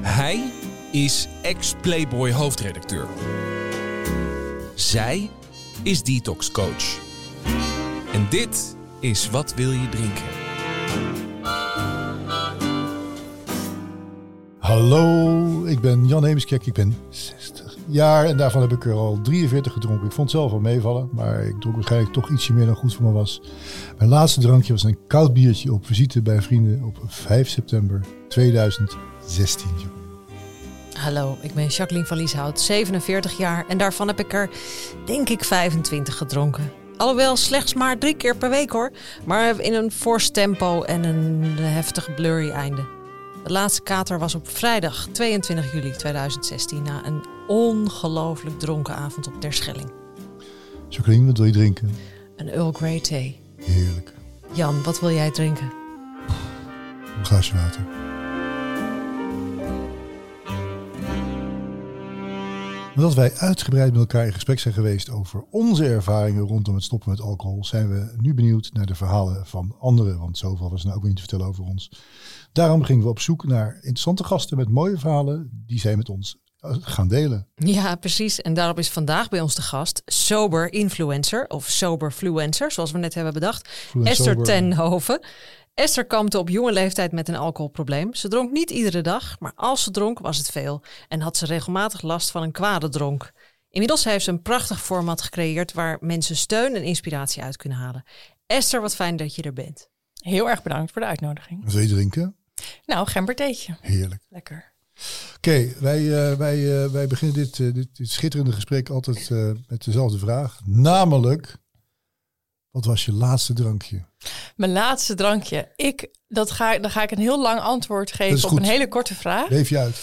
Hij is ex-Playboy hoofdredacteur. Zij is detox coach. En dit is Wat wil je drinken? Hallo, ik ben Jan Heemskerk, ik ben 60 jaar en daarvan heb ik er al 43 gedronken. Ik vond het zelf wel meevallen, maar ik dronk waarschijnlijk toch ietsje meer dan goed voor me was. Mijn laatste drankje was een koud biertje op visite bij vrienden op 5 september 2016. Hallo, ik ben Jacqueline van Lieshout, 47 jaar en daarvan heb ik er denk ik 25 gedronken. Alhoewel slechts maar drie keer per week hoor, maar in een fors tempo en een heftig blurry einde. De laatste kater was op vrijdag 22 juli 2016 na een ongelooflijk dronken avond op Terschelling. Jacqueline, wat wil je drinken? Een Earl Grey thee. Heerlijk. Jan, wat wil jij drinken? Een glaasje water. Nadat wij uitgebreid met elkaar in gesprek zijn geweest over onze ervaringen rondom het stoppen met alcohol, zijn we nu benieuwd naar de verhalen van anderen. Want zoveel was er nou ook niet te vertellen over ons. Daarom gingen we op zoek naar interessante gasten met mooie verhalen die zij met ons eh, gaan delen. Ja, precies. En daarop is vandaag bij ons de gast sober influencer of soberfluencer, zoals we net hebben bedacht, Fluent Esther. Tenhoven. Esther kampte op jonge leeftijd met een alcoholprobleem. Ze dronk niet iedere dag, maar als ze dronk was het veel en had ze regelmatig last van een kwade dronk. Inmiddels heeft ze een prachtig format gecreëerd waar mensen steun en inspiratie uit kunnen halen. Esther, wat fijn dat je er bent. Heel erg bedankt voor de uitnodiging. Wat wil je drinken? Nou, gembertheetje. Heerlijk. Lekker. Oké, wij, eh, wij, eh, wij beginnen dit, eh, dit, dit schitterende gesprek altijd eh, met dezelfde vraag. Namelijk, wat was je laatste drankje? Mijn laatste drankje. Ik, dat ga, dan ga ik een heel lang antwoord geven op een hele korte vraag. Leef je uit?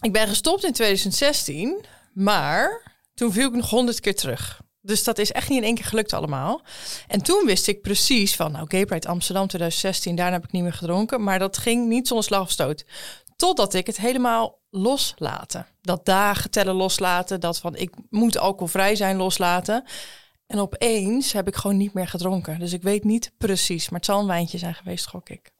Ik ben gestopt in 2016, maar toen viel ik nog honderd keer terug. Dus dat is echt niet in één keer gelukt allemaal. En toen wist ik precies van, nou, Gay Pride Amsterdam 2016, daarna heb ik niet meer gedronken. Maar dat ging niet zonder slag of stoot. Totdat ik het helemaal loslaten. Dat dagen tellen loslaten, dat van ik moet alcoholvrij zijn loslaten. En opeens heb ik gewoon niet meer gedronken. Dus ik weet niet precies, maar het zal een wijntje zijn geweest, gok ik.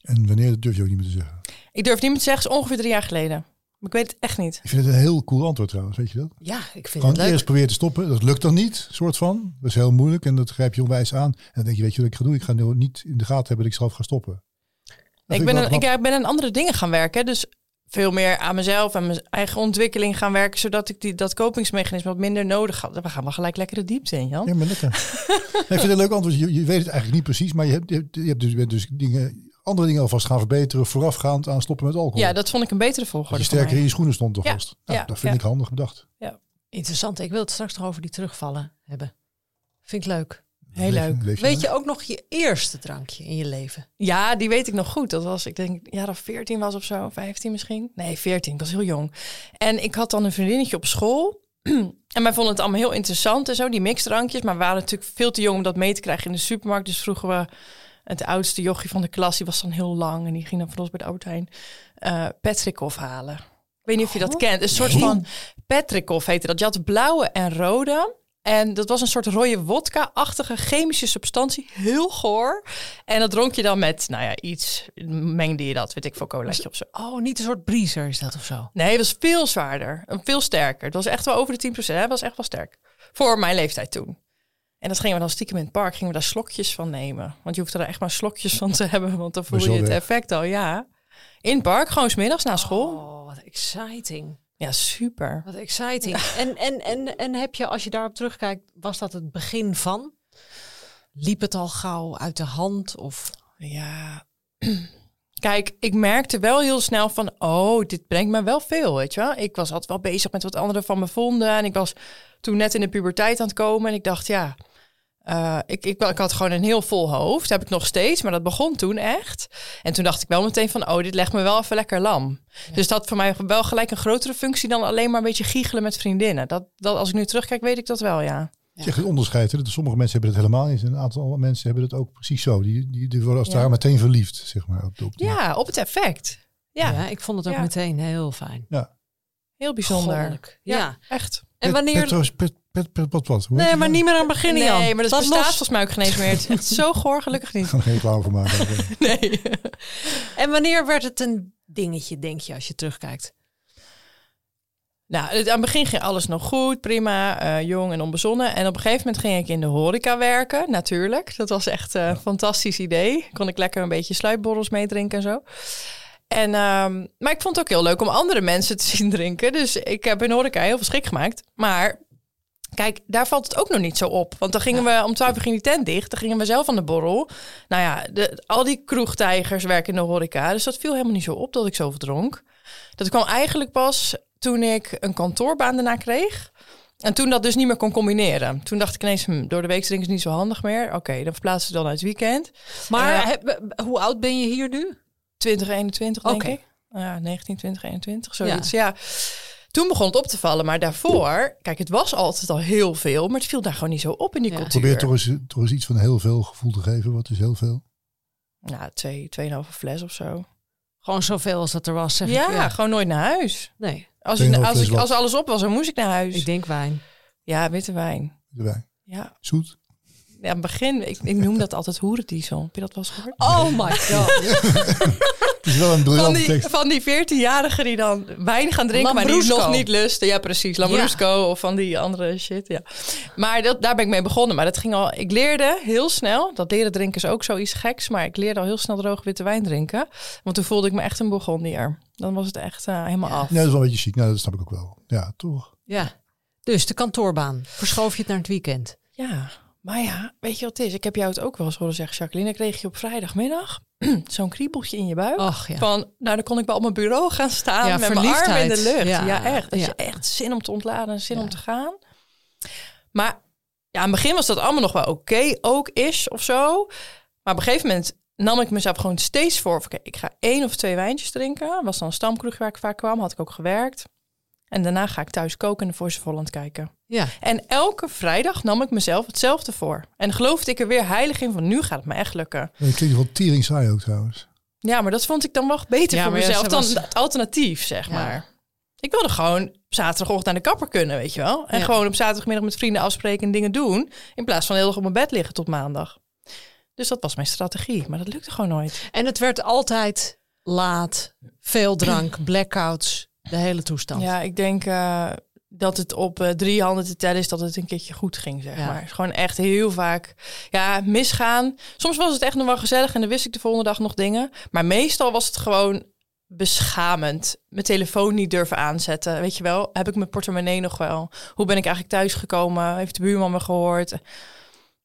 En wanneer, durf je ook niet meer te zeggen. Ik durf niet meer te zeggen, is ongeveer drie jaar geleden. Maar ik weet het echt niet. Ik vind het een heel cool antwoord trouwens, weet je dat? Ja, ik vind Gewoon het leuk. eerst proberen te stoppen, dat lukt dan niet, soort van. Dat is heel moeilijk en dat grijp je onwijs aan. En dan denk je, weet je wat ik ga doen? Ik ga nu niet in de gaten hebben dat ik zelf ga stoppen. Dat Ik ben, een, ik ben aan andere dingen gaan werken. Dus veel meer aan mezelf en mijn eigen ontwikkeling gaan werken. Zodat ik die, dat kopingsmechanisme wat minder nodig had. We gaan wel gelijk lekker de diepte in, Jan. Ja, maar lekker. ik vind het een leuk antwoord. Je, je weet het eigenlijk niet precies, maar je hebt, je hebt, je hebt dus, je bent dus dingen, andere dingen alvast gaan verbeteren voorafgaand aan stoppen met alcohol. Ja, dat vond ik een betere dat volgorde je sterker in je schoenen stond toch Ja, vast. Nou, ja, dat vind ja. ik handig bedacht. Interessant. Ik wil het straks nog over die terugvallen hebben. Vind ik leuk. Heel leuk. Weet je ook nog je eerste drankje in je leven? Ja, die weet ik nog goed. Dat was, ik denk, ja, dat 14 was of zo, 15 misschien. Nee, 14, ik was heel jong. En ik had dan een vriendinnetje op school. En wij vonden het allemaal heel interessant en zo, die mixdrankjes. Maar we waren natuurlijk veel te jong om dat mee te krijgen in de supermarkt. Dus vroegen we het oudste jochie van de klas, die was dan heel lang. En die ging dan voor ons bij de Albert Heijn eh Petrikov halen. Ik weet niet of je dat kent. Een soort van Petrikov heette dat. Je had blauwe en rode. En dat was een soort rode wodka-achtige chemische substantie. Heel goor. En dat dronk je dan met, nou ja, iets. Mengde je dat, weet ik veel, colaatje of zo. Oh, niet een soort breezer is dat of zo? Nee, het was veel zwaarder. Veel sterker. Het was echt wel over de 10%. Hè? Het was echt wel sterk. Voor mijn leeftijd toen. En dat gingen we dan stiekem in het park. Gingen we daar slokjes van nemen. Want je hoeft er echt maar slokjes van te hebben. Want dan voel je het effect al, ja. In het park, gewoon smiddags na school. Oh, wat exciting. Ja, super. Wat exciting. En, en, en, en heb je, als je daarop terugkijkt, was dat het begin van? Liep het al gauw uit de hand? Of Ja. Kijk, ik merkte wel heel snel van, oh, dit brengt me wel veel, weet je wel. Ik was altijd wel bezig met wat anderen van me vonden. En ik was toen net in de puberteit aan het komen. En ik dacht, ja, eh, ik, ik, ik had gewoon een heel vol hoofd. heb ik nog steeds, maar dat begon toen echt. En toen dacht ik wel meteen van, oh, dit legt me wel even lekker lam. Dus dat had voor mij wel gelijk een grotere functie dan alleen maar een beetje giechelen met vriendinnen. Dat, dat, als ik nu terugkijk, weet ik dat wel, ja. Het is echt een onderscheid. Hè? Sommige mensen hebben het helemaal niet. En een aantal mensen hebben het ook precies zo. Die, die, die worden als het Ja. ware meteen verliefd, zeg maar. Op, Ja, op het effect. ja, Ja, ik vond het ook Ja. meteen heel fijn. heel bijzonder. Ja. echt. En wanneer... Petros, Pet- Pet? Hoe Nee, maar nou? niet meer aan beginnen, Jan. Nee, maar dat, bestaat los. volgens mij ook geen eens meer. Het is echt zo goor, gelukkig niet. Ik ga er geen reclame voor maken. Nee. En wanneer werd het een dingetje, denk je, als je terugkijkt? Nou, het- aan het begin ging alles nog goed, prima, eh, jong en onbezonnen. En op een gegeven moment ging ik in de horeca werken, natuurlijk. Dat was echt eh, een fantastisch idee. Kon ik lekker een beetje sluitborrels meedrinken en zo. En, ehm, maar ik vond het ook heel leuk om andere mensen te zien drinken. Dus ik heb in de horeca heel veel schik gemaakt. Maar kijk, daar valt het ook nog niet zo op. Want dan gingen we, om 12 uur ging die tent dicht. Dan gingen we zelf aan de borrel. Nou ja, de, al die kroegtijgers werken in de horeca. Dus dat viel helemaal niet zo op dat ik zoveel dronk. Dat kwam eigenlijk pas toen ik een kantoorbaan daarna kreeg. En toen dat dus niet meer kon combineren. Toen dacht ik ineens, hm, door de week drinken is niet zo handig meer. Oké, dan verplaatsen we dan uit het weekend. Maar Eh, heb- hoe oud ben je hier nu? 2021 denk Oké. ik. Ja, 19, 20, 21, zoiets. Ja. Toen begon het op te vallen. Maar daarvoor, kijk, het was altijd al heel veel. Maar het viel daar gewoon niet zo op in die Ja. cultuur. Probeer toch eens, toch eens iets van heel veel gevoel te geven. Wat is heel veel? Ja, twee, tweeënhalve fles of zo. Gewoon zoveel als dat er was, zeg Ja, ik. Ja. gewoon nooit naar huis. Nee, Als, ik, als, ik, als alles op was, dan moest ik naar huis. ik denk wijn. Ja, witte wijn. De wijn. Ja, Zoet. Ja begin, ik, ik noem dat altijd hoerendiesel. Heb je dat wel eens gehoord? Oh my god. Het is wel een Van briljante die, tekst. van die 14-jarigen die dan wijn gaan drinken, maar die nog niet lusten. Ja, precies. Lambrusco of van die andere shit, ja. Maar dat, daar ben ik mee begonnen. Maar dat ging al... Ik leerde heel snel... Dat leren drinken is ook zoiets geks. Maar ik leerde al heel snel droge witte wijn drinken. Want toen voelde ik me echt een Bourgondier. Dan was het echt eh, helemaal af. Nee, dat is wel een beetje chic. Nou, dat snap ik ook wel. Ja, toch? Ja. Dus de kantoorbaan. Verschoof je het naar het weekend? Ja, maar ja, weet je wat het is? Ik heb jou het ook wel eens horen zeggen, Jacqueline. Dan kreeg je op vrijdagmiddag zo'n kriebeltje in je buik. Ach ja. Van, nou, dan kon ik wel op mijn bureau gaan staan Ja, met mijn arm in de lucht. Ja, Ja, echt. Dat je echt zin om te ontladen en zin om te gaan. Maar ja, aan het begin was dat allemaal nog wel oké, ook is of zo. Maar op een gegeven moment nam ik mezelf gewoon steeds voor. Oké, ik ga één of twee wijntjes drinken. Was dan een stamkroeg waar ik vaak kwam, had ik ook gewerkt. En daarna ga ik thuis koken en de Voice of Holland kijken. Ja. En elke vrijdag nam ik mezelf hetzelfde voor. En geloofde ik er weer heilig in van nu gaat het me echt lukken. Dat klinkt wel tering saai ook trouwens. Ja, maar dat vond ik dan wel beter Ja, voor ja, mezelf ze dan was- het alternatief, zeg Ja. maar. Ik wilde gewoon zaterdagochtend naar de kapper kunnen, weet je wel. En Ja. gewoon op zaterdagmiddag met vrienden afspreken en dingen doen. In plaats van heel erg op mijn bed liggen tot maandag. Dus dat was mijn strategie, maar dat lukte gewoon nooit. En het werd altijd laat, veel drank, blackouts, de hele toestand. Ja, ik denk eh, dat het op eh, drie handen te tellen is dat het een keertje goed ging, zeg Ja. maar. Gewoon echt heel vaak ja, misgaan. Soms was het echt nog wel gezellig en dan wist ik de volgende dag nog dingen. Maar meestal was het gewoon beschamend. Mijn telefoon niet durven aanzetten, weet je wel. Heb ik mijn portemonnee nog wel? Hoe ben ik eigenlijk thuisgekomen? Heeft de buurman me gehoord?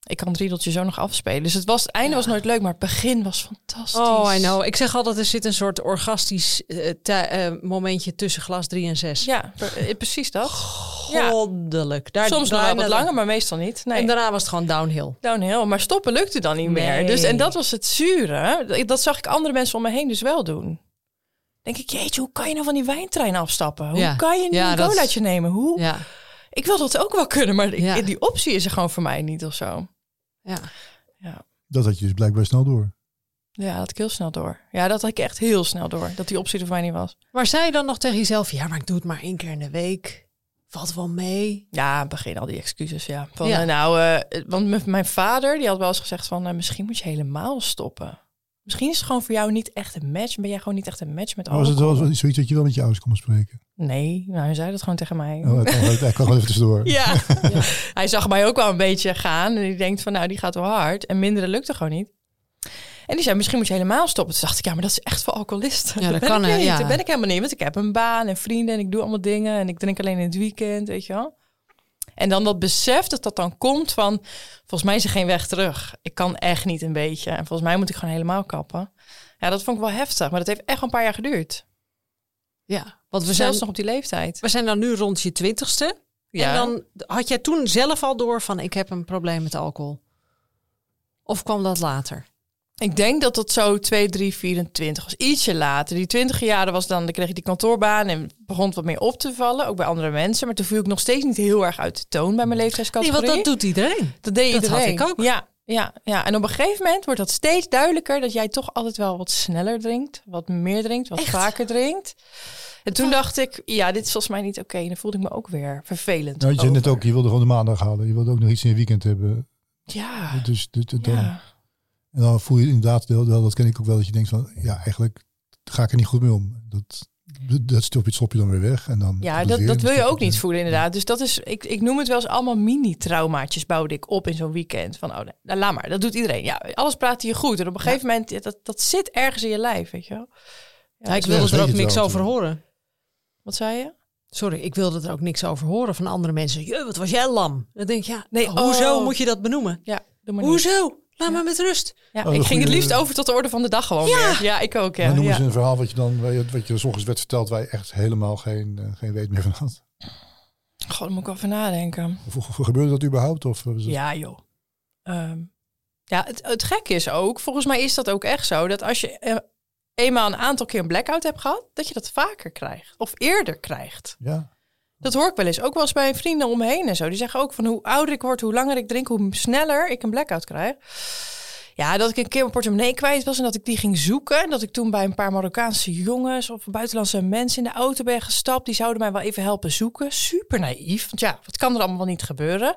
Ik kan het riedeltje zo nog afspelen. Dus het, was, het einde was nooit leuk, maar het begin was fantastisch. Oh, I know. Ik zeg altijd, er zit een soort orgastisch eh, eh, momentje tussen glas 3 en 6. Ja, eh, precies dat. Ja. Goddelijk. Daar, Soms nog wel wat langer, maar meestal niet. Nee. En daarna was het gewoon downhill. downhill. Maar stoppen lukte dan niet Nee. meer. Dus, en dat was het zure. Dat- zag ik andere mensen om me heen dus wel doen. Denk ik, jeetje, hoe kan je nou van die wijntrein afstappen? Hoe Ja. kan je Ja, een colaatje nemen? Hoe? Ja. Ik wil dat ook wel kunnen, maar Ja. die optie is er gewoon voor mij niet of zo. ja. Dat had je dus blijkbaar snel door. Ja, dat had ik heel snel door. Ja, dat had ik echt heel snel door. Dat die optie er voor mij niet was. Maar zei je dan nog tegen jezelf, ja, maar ik doe het maar één keer in de week. Valt wel mee. Ja, begin al die excuses, ja. Van, Ja. eh, nou, eh, want mijn vader, die had wel eens gezegd van... eh, misschien moet je helemaal stoppen. Misschien is het gewoon voor jou niet echt een match. Ben jij gewoon niet echt een match met Maar was het alcohol? wel zoiets dat je wel met je ouders kon bespreken? Nee, nou, hij zei dat gewoon tegen mij. Oh, hij gewoon even tussendoor. Ja. hij zag mij ook wel een beetje gaan. En die denkt van, nou, die gaat wel hard. En mindere lukte gewoon niet. En die zei, misschien moet je helemaal stoppen. Toen dacht ik, ja, maar dat is echt voor alcoholisten. Ja, dat kan, ik niet. ja. Dat ben ik helemaal niet. Want ik heb een baan en vrienden en ik doe allemaal dingen. En ik drink alleen in het weekend, weet je wel. En dan dat besef dat dat dan komt van... Volgens mij is er geen weg terug. Ik kan echt niet een beetje. En volgens mij moet ik gewoon helemaal kappen. Ja, dat vond ik wel heftig. Maar dat heeft echt een paar jaar geduurd. Ja, want we We zijn, Zelfs nog op die leeftijd. we zijn dan nu rond je twintigste. Ja. En dan had jij toen zelf al door van, ik heb een probleem met alcohol. Of kwam dat later? Ik denk dat dat zo 2, 3, 24 was. Ietsje later. Die 20 jaren was dan, dan kreeg ik die kantoorbaan en begon het wat meer op te vallen. Ook bij andere mensen. Maar toen viel ik nog steeds niet heel erg uit de toon bij mijn Nee, leeftijdscategorie. want dat doet iedereen. Dat deed dat had iedereen. ik ook. Ja, ja, ja. En op een gegeven moment wordt dat steeds duidelijker dat jij toch altijd wel wat sneller drinkt. Wat meer drinkt, wat Echt? vaker drinkt. En toen dacht ik, ja, dit is volgens mij niet oké. En dan voelde ik me ook weer vervelend. Nou, je zei net ook, je wilde gewoon de maandag halen. Je wilde ook nog iets in je weekend hebben. Ja, Dus, dus, dus dan, ja. En dan voel je inderdaad, dat ken ik ook wel, dat je denkt van, ja, eigenlijk ga ik er niet goed mee om. Dat, dat stop je, stop je dan weer weg. En dan Ja, dat, weer, dat wil je ook niet voelen inderdaad. Dus dat is, ik, ik noem het wel eens allemaal mini-traumaatjes bouwde ik op in zo'n weekend. Van, oh, nee, nou, laat maar, dat doet iedereen. Ja, alles praat je goed. En op een gegeven moment, dat, dat zit ergens in je lijf, weet je wel. Ja, Ja, ik dus- wilde er ook niks over horen. Wat zei je? Sorry, ik wilde er ook niks over horen van andere mensen. Je, wat was jij lam? Dan denk ik, ja, Nee, hoezo oh. moet je dat benoemen? Ja, doe maar niet. Hoezo? Laat me met rust. Ja, Oh, ik ging het liefst over tot de orde van de dag gewoon Ja. weer. Ja, ik ook, ja. Maar noem ja. eens een verhaal wat je dan, wat je s ochtends werd verteld, waar je echt helemaal geen, eh, geen weet meer van had. Goh, daar moet ik over nadenken. Of, gebeurde dat überhaupt? Of het- Ja, joh. Ehm, ja, het, het gekke is ook, volgens mij is dat ook echt zo, dat als je eh, eenmaal een aantal keer een blackout hebt gehad, dat je dat vaker krijgt. Of eerder krijgt. ja. Dat hoor ik wel eens. Ook wel eens bij vrienden om me heen en zo. Die zeggen ook van hoe ouder ik word, hoe langer ik drink, hoe sneller ik een blackout krijg. Ja, dat ik een keer mijn portemonnee kwijt was en dat ik die ging zoeken. En dat ik toen bij een paar Marokkaanse jongens of buitenlandse mensen in de auto ben gestapt. Die zouden mij wel even helpen zoeken. Super naïef. Want ja, wat kan er allemaal wel niet gebeuren?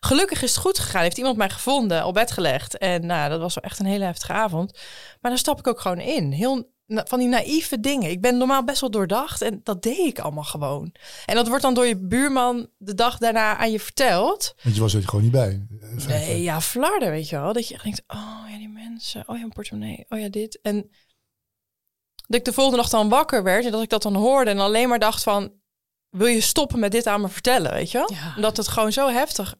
Gelukkig is het goed gegaan. Heeft iemand mij gevonden, op bed gelegd. En nou, dat was wel echt een hele heftige avond. Maar dan stap ik ook gewoon in. Heel van die naïeve dingen. Ik ben normaal best wel doordacht en dat deed ik allemaal gewoon. En dat wordt dan door je buurman de dag daarna aan je verteld. Want je was er gewoon niet bij. Nee, ja, flarden, weet je wel. Dat je echt denkt, oh ja, die mensen. Oh ja, een portemonnee. Oh ja, dit. En dat ik de volgende dag dan wakker werd en dat ik dat dan hoorde en alleen maar dacht van, wil je stoppen met dit aan me vertellen, weet je wel? Ja. Omdat het gewoon zo heftig...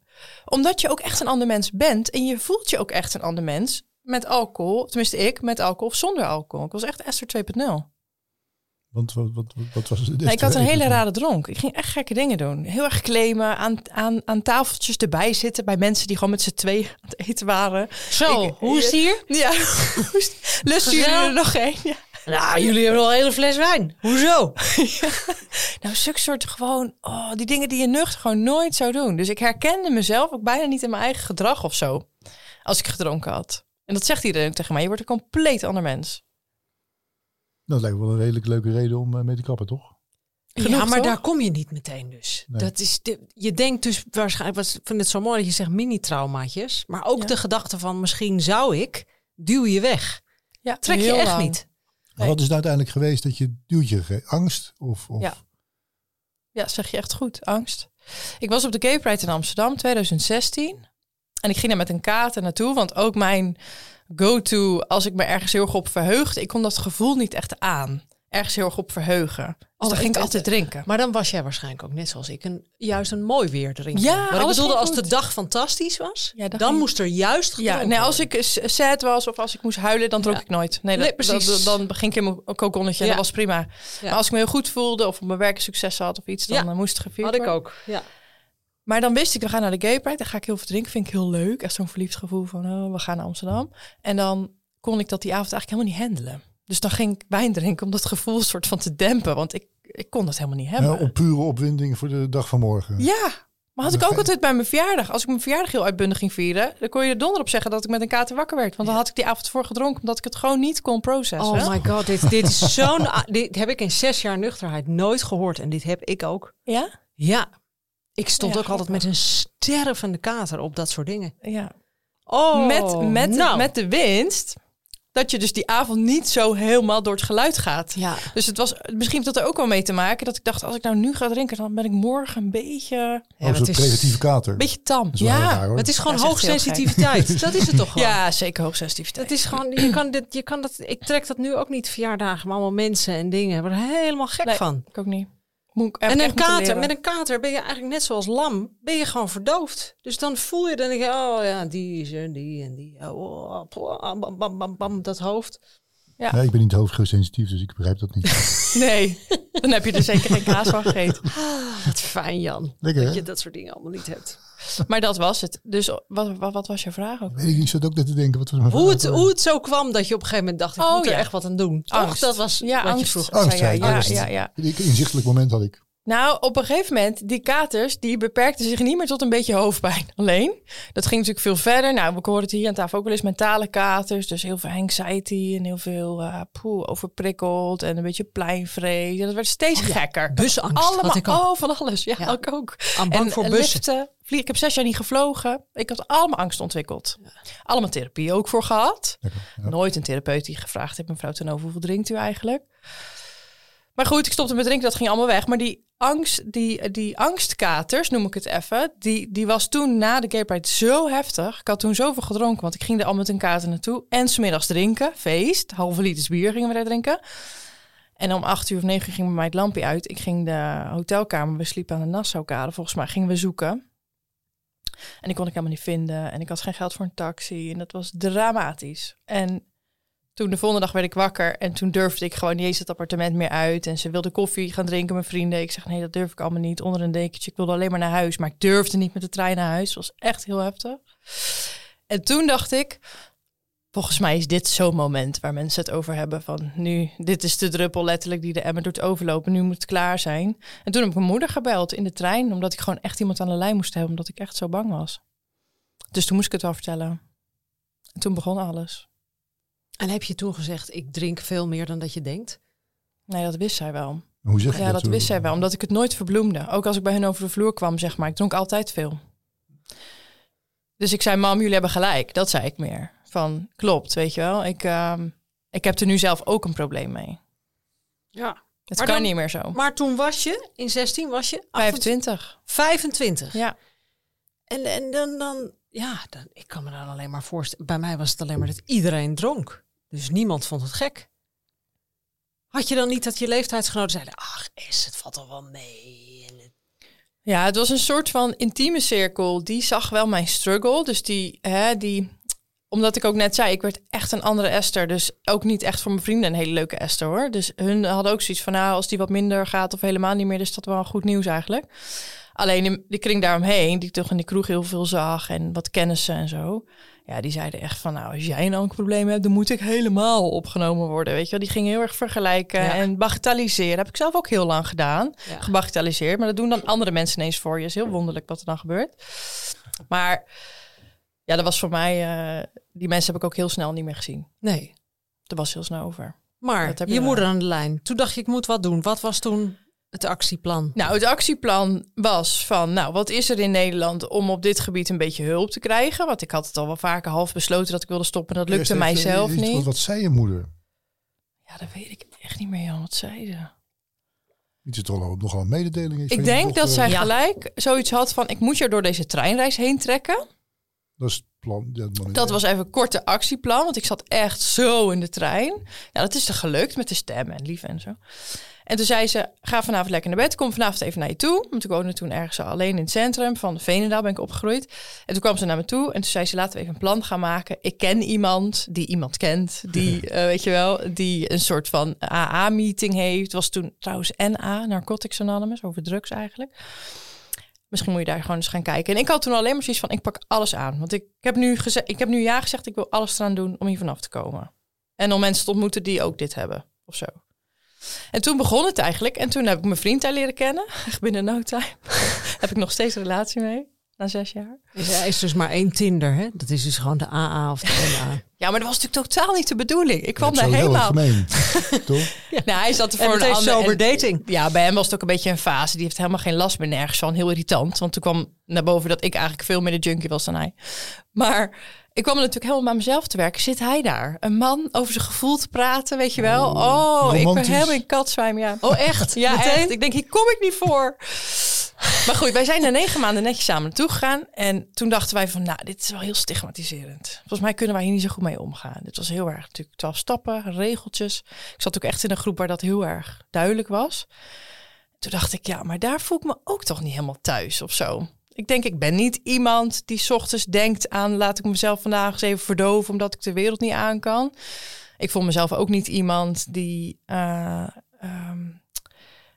Omdat je ook echt een ander mens bent en je voelt je ook echt een ander mens met alcohol. Tenminste, ik met alcohol of zonder alcohol. Ik was echt Esther 2.0. Want wat, wat, wat, was het? Nee, ik had een hele rare dronk. Ik ging echt gekke dingen doen. Heel erg claimen, aan, aan, aan tafeltjes erbij zitten bij mensen die gewoon met z'n twee aan het eten waren. Zo, Ik- hoe is het hier? Ja, lusten jullie er nog één? Ja. Nou, jullie hebben al een hele fles wijn. Hoezo? Nou, zulke soort gewoon, oh, die dingen die je nuchter gewoon nooit zou doen. Dus ik herkende mezelf ook bijna niet in mijn eigen gedrag of zo. Als ik gedronken had. En dat zegt iedereen ook tegen mij. Je wordt een compleet ander mens. Dat lijkt me wel een redelijk leuke reden om eh, mee te kappen, toch? Genoeg, ja, maar toch? daar kom je niet meteen dus. Nee. Dat is de, je denkt dus waarschijnlijk, ik vind het zo mooi dat je zegt mini-traumaatjes. Maar ook Ja. de gedachte van misschien zou ik, duw je weg. Ja, Trek je echt lang. niet. Wat is het uiteindelijk geweest dat je duwtje angst? Of, of Ja. Ja, zeg je echt goed. Angst. Ik was op de Gay Pride in Amsterdam 2016. En ik ging daar met een kater naartoe. Want ook mijn go-to, als ik me ergens heel erg op verheugde... ik kon dat gevoel niet echt aan. Ergens heel erg op verheugen. Dus Oh, dan ging ik altijd drinken. Maar dan was jij waarschijnlijk ook net zoals ik een, juist een mooi weer drinken. Ja, maar ik bedoelde, als de dag fantastisch was, Ja, dan ging- moest er juist Ja, nee, als worden. ik sad was of als ik moest huilen, dan dronk Ja. ik nooit. Nee, Nee, dat, precies. dat- dan ging ik in mijn kokonnetje en Ja. dat was prima. Maar als ik me heel goed voelde of op mijn werk succes had of iets, dan eh, moest het gevierd Had ik ook, ja. Maar dan wist ik, we gaan naar de Gay Pride. Dan ga ik heel veel drinken. Vind ik heel leuk. Echt zo'n verliefd gevoel van, oh, we gaan naar Amsterdam. En dan kon ik dat die avond eigenlijk helemaal niet handelen. Dus dan ging ik wijn drinken om dat gevoel soort van te dempen. Want ik, ik kon dat helemaal niet hebben. Ja, op pure opwinding voor de dag van morgen. Ja, maar had ik ook altijd bij mijn verjaardag. Als ik mijn verjaardag heel uitbundig ging vieren, dan kon je er donder op zeggen dat ik met een kater wakker werd. Want dan had ik die avond voor gedronken, omdat ik het gewoon niet kon processen. Oh my god, dit, dit is zo'n... dit heb ik in zes jaar nuchterheid nooit gehoord. En dit heb ik ook. Ja? Ja. Ik stond Ja, ook altijd met een stervende kater op dat soort dingen. Ja. Oh, met, met, nou. met de winst dat je dus die avond niet zo helemaal door het geluid gaat. Ja. Dus het was misschien heeft dat er ook wel mee te maken dat ik dacht als ik nou nu ga drinken, dan ben ik morgen een beetje, Ja, Ja, een is- preventieve kater. een beetje tam. Ja, raar, hoor. Het is gewoon Ja, hoogsensitiviteit. Dat is het toch gewoon. ja, zeker hoogsensitiviteit. Het is gewoon, je kan dit, je kan dat, ik trek dat nu ook niet verjaardagen, maar allemaal mensen en dingen. Ik word er helemaal gek Nee. van. ik ook niet. Moet ik- En een kater, met een kater ben je eigenlijk net zoals lam, ben je gewoon verdoofd. Dus dan voel je, dan denk je, oh ja, die is er, die en die. Oh, bam, bam, bam, bam, bam, dat hoofd. Ja, ik ben niet hoofdsensitief, dus ik begrijp dat niet. Nee, dan heb je er zeker geen kaas van gegeten. Ah, wat fijn, Jan. Lekker, dat je dat soort dingen allemaal niet hebt. Maar dat was het. Dus wat, wat, wat was je vraag ook? Weet ik, zat ook net te denken, wat was mijn Hoe het, hoe het zo kwam dat je op een gegeven moment dacht, ik Oh, moet er ja. echt wat aan doen. Angst. Dat was ja, wat angst. je vroeg. Ja, ja, ja. Ik- Inzichtelijk moment had ik. Nou, op een gegeven moment, die katers, die beperkten zich niet meer tot een beetje hoofdpijn alleen. Dat ging natuurlijk veel verder. Nou, we horen het hier aan tafel ook wel eens mentale katers. Dus heel veel anxiety en heel veel uh, poeh, overprikkeld en een beetje pleinvrees. En dat werd steeds Oh ja, gekker. busangst Allemaal, had ik ook. oh, van alles. Ja, Ja. ik ook. Aan bang en voor bussen. liften. Ik heb zes jaar niet gevlogen. Ik had allemaal angst ontwikkeld. Allemaal therapie ook voor gehad. Lekker, ja. Nooit een therapeut die gevraagd heeft, mevrouw ten over hoeveel drinkt u eigenlijk? Maar goed, ik stopte met drinken, dat ging allemaal weg. Maar die angst, die, die angstkaters, noem ik het even, die, die was toen na de Gay Pride zo heftig. Ik had toen zoveel gedronken, want ik ging er al met een kater naartoe. En smiddags drinken, feest, halve liters bier gingen we daar drinken. En om acht uur of negen uur ging bij mij het lampje uit. Ik ging de hotelkamer, we sliepen aan de Nassaukade, volgens mij gingen we zoeken. En die kon ik helemaal niet vinden. En ik had geen geld voor een taxi. En dat was dramatisch. En toen de volgende dag werd ik wakker. En toen durfde ik gewoon niet eens het appartement meer uit. En ze wilde koffie gaan drinken, mijn vrienden. Ik zeg, nee, dat durf ik allemaal niet. Onder een dekentje. Ik wilde alleen maar naar huis. Maar ik durfde niet met de trein naar huis. Het was echt heel heftig. En toen dacht ik... Volgens mij is dit zo'n moment waar mensen het over hebben van nu, dit is de druppel letterlijk die de emmer doet overlopen. Nu moet het klaar zijn. En toen heb ik mijn moeder gebeld in de trein, omdat ik gewoon echt iemand aan de lijn moest hebben, omdat ik echt zo bang was. Dus toen moest ik het wel vertellen. En toen begon alles. En heb je toen gezegd, ik drink veel meer dan dat je denkt? Nee, dat wist zij wel. Hoe zeg je Ja, dat? dat toen? wist zij wel, omdat ik het nooit verbloemde. Ook als ik bij hen over de vloer kwam, zeg maar. Ik dronk altijd veel. Dus ik zei, mam, jullie hebben gelijk. Dat zei ik meer. Van, klopt, weet je wel. Ik, ehm, ik heb er nu zelf ook een probleem mee. Ja. Het Maar kan dan- niet meer zo. Maar toen was je, in 16 was je? 25. 25. Ja. En, en dan, dan, ja, dan, ik kan me dan alleen maar voorstellen. Bij mij was het alleen maar dat iedereen dronk. Dus niemand vond het gek. Had je dan niet dat je leeftijdsgenoten zeiden, ach, is het valt al wel mee. Ja, het was een soort van intieme cirkel. Die zag wel mijn struggle. Dus die, hè, die, omdat ik ook net zei, ik werd echt een andere Esther. Dus ook niet echt voor mijn vrienden een hele leuke Esther hoor. Dus hun hadden ook zoiets van, nou, als die wat minder gaat of helemaal niet meer, is dat wel goed nieuws eigenlijk. Alleen in die kring daaromheen, die ik toch in de kroeg heel veel zag en wat kennissen en zo. Ja, die zeiden echt van, nou, als jij een alcoholprobleem hebt, dan moet ik helemaal opgenomen worden. Weet je wel, die gingen heel erg vergelijken Ja. en bagatelliseren. Heb ik zelf ook heel lang gedaan Ja. gebagatelliseerd. Maar dat doen dan andere mensen ineens voor je. is heel wonderlijk wat er dan gebeurt. Maar ja, dat was voor mij... eh, die mensen heb ik ook heel snel niet meer gezien. Nee. Dat was heel snel over. Maar je moeder aan de lijn. Toen dacht je, ik moet wat doen. Wat was toen het actieplan? Nou, het actieplan was van... Nou, wat is er in Nederland om op dit gebied een beetje hulp te krijgen? Want ik had het al wel vaker half besloten dat ik wilde stoppen. Dat lukte Eerst mij even, zelf iets- niet. Wat zei je moeder? Ja, dat weet ik echt niet meer, Jan. Wat zei ze? Iets is toch al- nogal een mededeling. is Ik denk dat dochter. zij gelijk zoiets had van... Ik moet je door deze treinreis heen trekken. Dat is het plan. Ja, Dat was even een korte actieplan, want ik zat echt zo in de trein. Nou, dat is er gelukt met de stem en lief en zo. En toen zei ze, ga vanavond lekker naar bed, kom vanavond even naar je toe. Want ik woonde toen ergens alleen in het centrum van Veenendaal, ben ik opgegroeid. En toen kwam ze naar me toe en toen zei ze, laten we even een plan gaan maken. Ik ken iemand die iemand kent, die, eh, weet je wel, die een soort van AA-meeting heeft. Het was toen trouwens NA, Narcotics Anonymous, over drugs eigenlijk. Misschien moet je daar gewoon eens gaan kijken. En ik had toen alleen maar zoiets van, ik pak alles aan. Want ik heb nu, geze- ik heb nu ja gezegd, ik wil alles eraan doen om hier vanaf te komen. En om mensen te ontmoeten die ook dit hebben, of zo. En toen begon het eigenlijk. En toen heb ik mijn vriend daar leren kennen. Echt binnen no time. heb ik nog steeds een relatie mee. Na zes jaar. Er is dus maar één Tinder, hè? Dat is dus gewoon de AA of de NA. Ja, maar dat was natuurlijk totaal niet de bedoeling. Ik kwam daar helemaal... gemeen. toch? Nou, hij zat er En voor het een heeft ander... sober en- dating. Ja, bij hem was het ook een beetje een fase. Die heeft helemaal geen last meer nergens van. Heel irritant. Want toen kwam naar boven dat ik eigenlijk veel meer de junkie was dan hij. Maar ik kwam natuurlijk helemaal bij mezelf te werken. Zit hij daar? Een man over zijn gevoel te praten, weet je wel? Oh, ik ben helemaal in katzwijm, ja. Oh, echt? Ja, Meteen? echt. Ik denk, hier kom ik niet voor. Maar goed, wij zijn na negen maanden netjes samen naartoe gegaan. En toen dachten wij van, nou, dit is wel heel stigmatiserend. Volgens mij kunnen wij hier niet zo goed mee omgaan. Dit was heel erg natuurlijk twaalf stappen, regeltjes. Ik zat ook echt in een groep waar dat heel erg duidelijk was. Toen dacht ik, ja, maar daar voel ik me ook toch niet helemaal thuis of zo. Ik denk, ik ben niet iemand die ochtends denkt aan... laat ik mezelf vandaag eens even verdoven omdat ik de wereld niet aan kan. Ik voel mezelf ook niet iemand die... eh, ehm,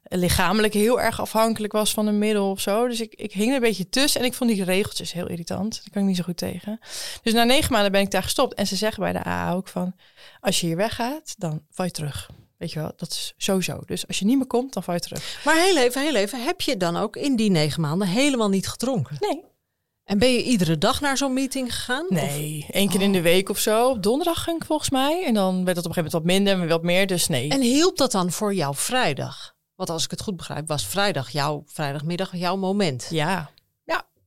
lichamelijk heel erg afhankelijk was van een middel of zo. Dus ik, ik hing er een beetje tussen en ik vond die regeltjes heel irritant. Daar kan ik niet zo goed tegen. Dus na negen maanden ben ik daar gestopt. En ze zeggen bij de AA ook van, als je hier weggaat, dan val je terug. Weet je wel, dat is sowieso. Dus als je niet meer komt, dan val je terug. Maar heel even, heel even. Heb je dan ook in die negen maanden helemaal niet gedronken? Nee. En ben je iedere dag naar zo'n meeting gegaan? Of- Nee, één keer in de week of zo. Op donderdag ging ik volgens mij. En dan werd het op een gegeven moment wat minder en wat meer. Dus nee. En hielp dat dan voor jou vrijdag? Want als ik het goed begrijp, was vrijdag jouw vrijdagmiddag jouw moment. ja.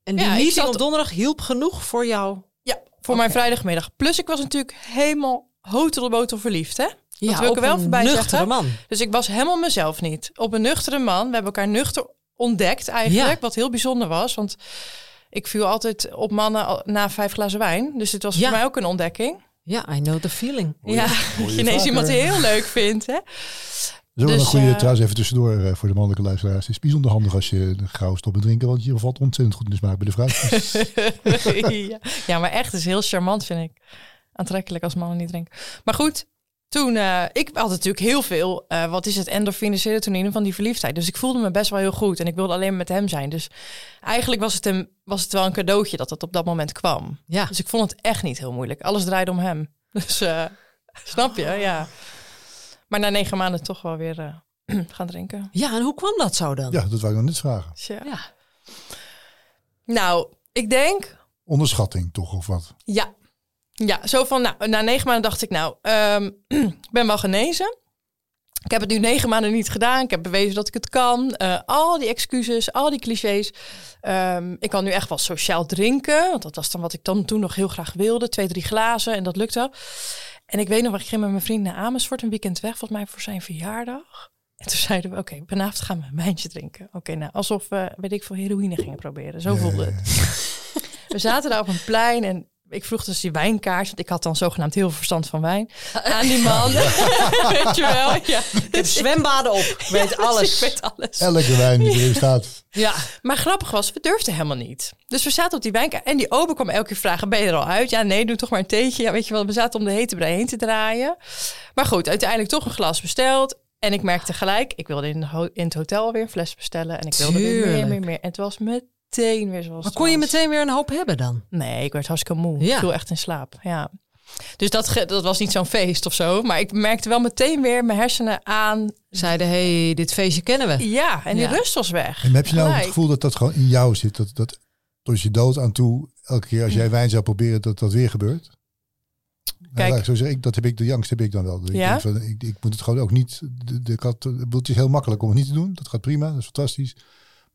En die Ja, meeting zat- op donderdag hielp genoeg voor jou. Ja, voor mijn vrijdagmiddag. Plus ik was natuurlijk helemaal hotelbotel verliefd, hè? Dat wil ik er wel op voorbij een nuchtere zeggen. man. Dus ik was helemaal mezelf niet. Op een nuchtere man. We hebben elkaar nuchter ontdekt eigenlijk. Ja. Wat heel bijzonder was. Want ik viel altijd op mannen na vijf glazen wijn. Dus dit was Ja. voor mij ook een ontdekking. Ja, I know the feeling. ja, dat je ineens iemand heel leuk vindt, hè? Is wel Dus, een goede, eh, trouwens even tussendoor eh, voor de mannelijke luisteraars. Het is bijzonder handig als je gauw stopt met drinken, want je valt ontzettend goed in de smaak bij de vrouw. ja. ja, maar echt is heel charmant, vind ik. Aantrekkelijk als mannen niet drinken. Maar goed, toen, eh, ik had natuurlijk heel veel, eh, wat is het, endorfine, serotonine van die verliefdheid. Dus ik voelde me best wel heel goed en ik wilde alleen met hem zijn. Dus eigenlijk was het, een, was het wel een cadeautje dat het op dat moment kwam. Ja. Dus ik vond het echt niet heel moeilijk. Alles draaide om hem. Dus eh, snap je, ja. Maar na negen maanden toch wel weer eh, gaan drinken. Ja, en hoe kwam dat zo dan? Ja, dat wou ik nog net vragen. Ja. Ja. Nou, ik denk Onderschatting toch, of wat? Ja. Ja, zo van, nou, na negen maanden dacht ik, nou, ehm, ik ben wel genezen. Ik heb het nu negen maanden niet gedaan. Ik heb bewezen dat ik het kan. Eh, al die excuses, al die clichés. Ehm, ik kan nu echt wel sociaal drinken. Want dat was dan wat ik dan toen nog heel graag wilde. Twee, drie glazen en dat lukte. En ik weet nog, ik ging met mijn vriend naar Amersfoort een weekend weg. Volgens mij voor zijn verjaardag. En toen zeiden we, oké, vanavond gaan we een wijntje drinken. Oké, nou, alsof we, weet ik veel, heroïne gingen proberen. Zo voelde het. We zaten daar op een plein en ik vroeg dus die wijnkaart, want ik had dan zogenaamd heel veel verstand van wijn, aan die man. weet je wel? Ja. Ik heb zwembaden op. Ik weet alles. Ik weet alles. Elke wijn die erin staat. Ja. Maar grappig was, we durfden helemaal niet. Dus we zaten op die wijnkaart en die ober kwam elke keer vragen, ben je er al uit? Ja, nee, doe toch maar een theetje. Ja, weet je wel, we zaten om de hete brei heen te draaien. Maar goed, uiteindelijk toch een glas besteld. En ik merkte gelijk, ik wilde in, de ho- in het hotel alweer een fles bestellen. En ik wilde weer meer, meer, meer. En het was meteen weer zoals Maar het kon je meteen weer een hoop hebben dan? Nee, ik werd hartstikke moe. Ja. Ik viel echt in slaap. Ja. Dus dat, dat was niet zo'n feest of zo. Maar ik merkte wel meteen weer mijn hersenen aan. Zeiden, hey, dit feestje kennen we. Ja, en die Ja. rust was weg. En heb je nou het Gelijk. gevoel dat dat gewoon in jou zit? Dat, dat tot je dood aan toe, elke keer als jij wijn zou proberen, dat dat weer gebeurt? Nou, Kijk. ik zo zeggen, ik, dat heb ik, de angst heb ik dan wel. Ik, Ja? denk van, ik, ik moet het gewoon ook niet. De, de kat, het is heel makkelijk om het niet te doen. Dat gaat prima, dat is fantastisch.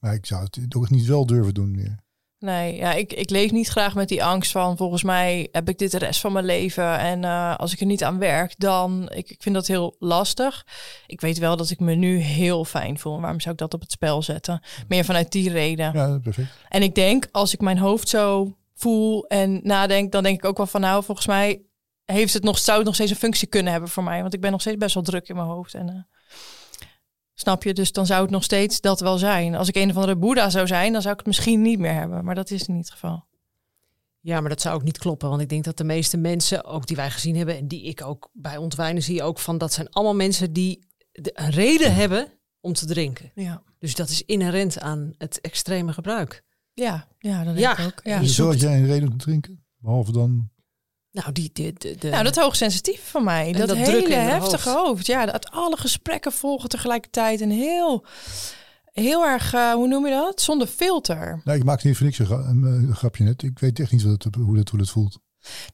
Maar ik zou het ook niet wel durven doen meer. Nee, ja, ik, ik leef niet graag met die angst van... volgens mij heb ik dit de rest van mijn leven... en eh, als ik er niet aan werk, dan... Ik, ik vind dat heel lastig. Ik weet wel dat ik me nu heel fijn voel. Waarom zou ik dat op het spel zetten? Meer vanuit die reden. Ja, perfect. En ik denk, als ik mijn hoofd zo voel en nadenk... dan denk ik ook wel van, nou, volgens mij... Heeft het nog, zou het nog steeds een functie kunnen hebben voor mij? Want ik ben nog steeds best wel druk in mijn hoofd. En, eh, snap je? Dus dan zou het nog steeds dat wel zijn. Als ik een of andere Boeddha zou zijn, dan zou ik het misschien niet meer hebben. Maar dat is niet het geval. Ja, maar dat zou ook niet kloppen. Want ik denk dat de meeste mensen, ook die wij gezien hebben... en die ik ook bij ontwijnen zie ook van... dat zijn allemaal mensen die de, een reden hebben om te drinken. Ja, Dus dat is inherent aan het extreme gebruik. ja, ja dat denk Ja. ik ook. Ja. Jij een reden om te drinken? Behalve dan. Nou, die, de, de, de- Nou, dat hoogsensitief van mij. En dat, dat hele heftige hoofd. Ja, dat alle gesprekken volgen tegelijkertijd. En heel, heel erg, eh, hoe noem je dat? Zonder filter. Nou, ik maakte niet voor niks een, gra- een, eh, een grapje net. Ik weet echt niet wat het, hoe, dat, hoe dat voelt.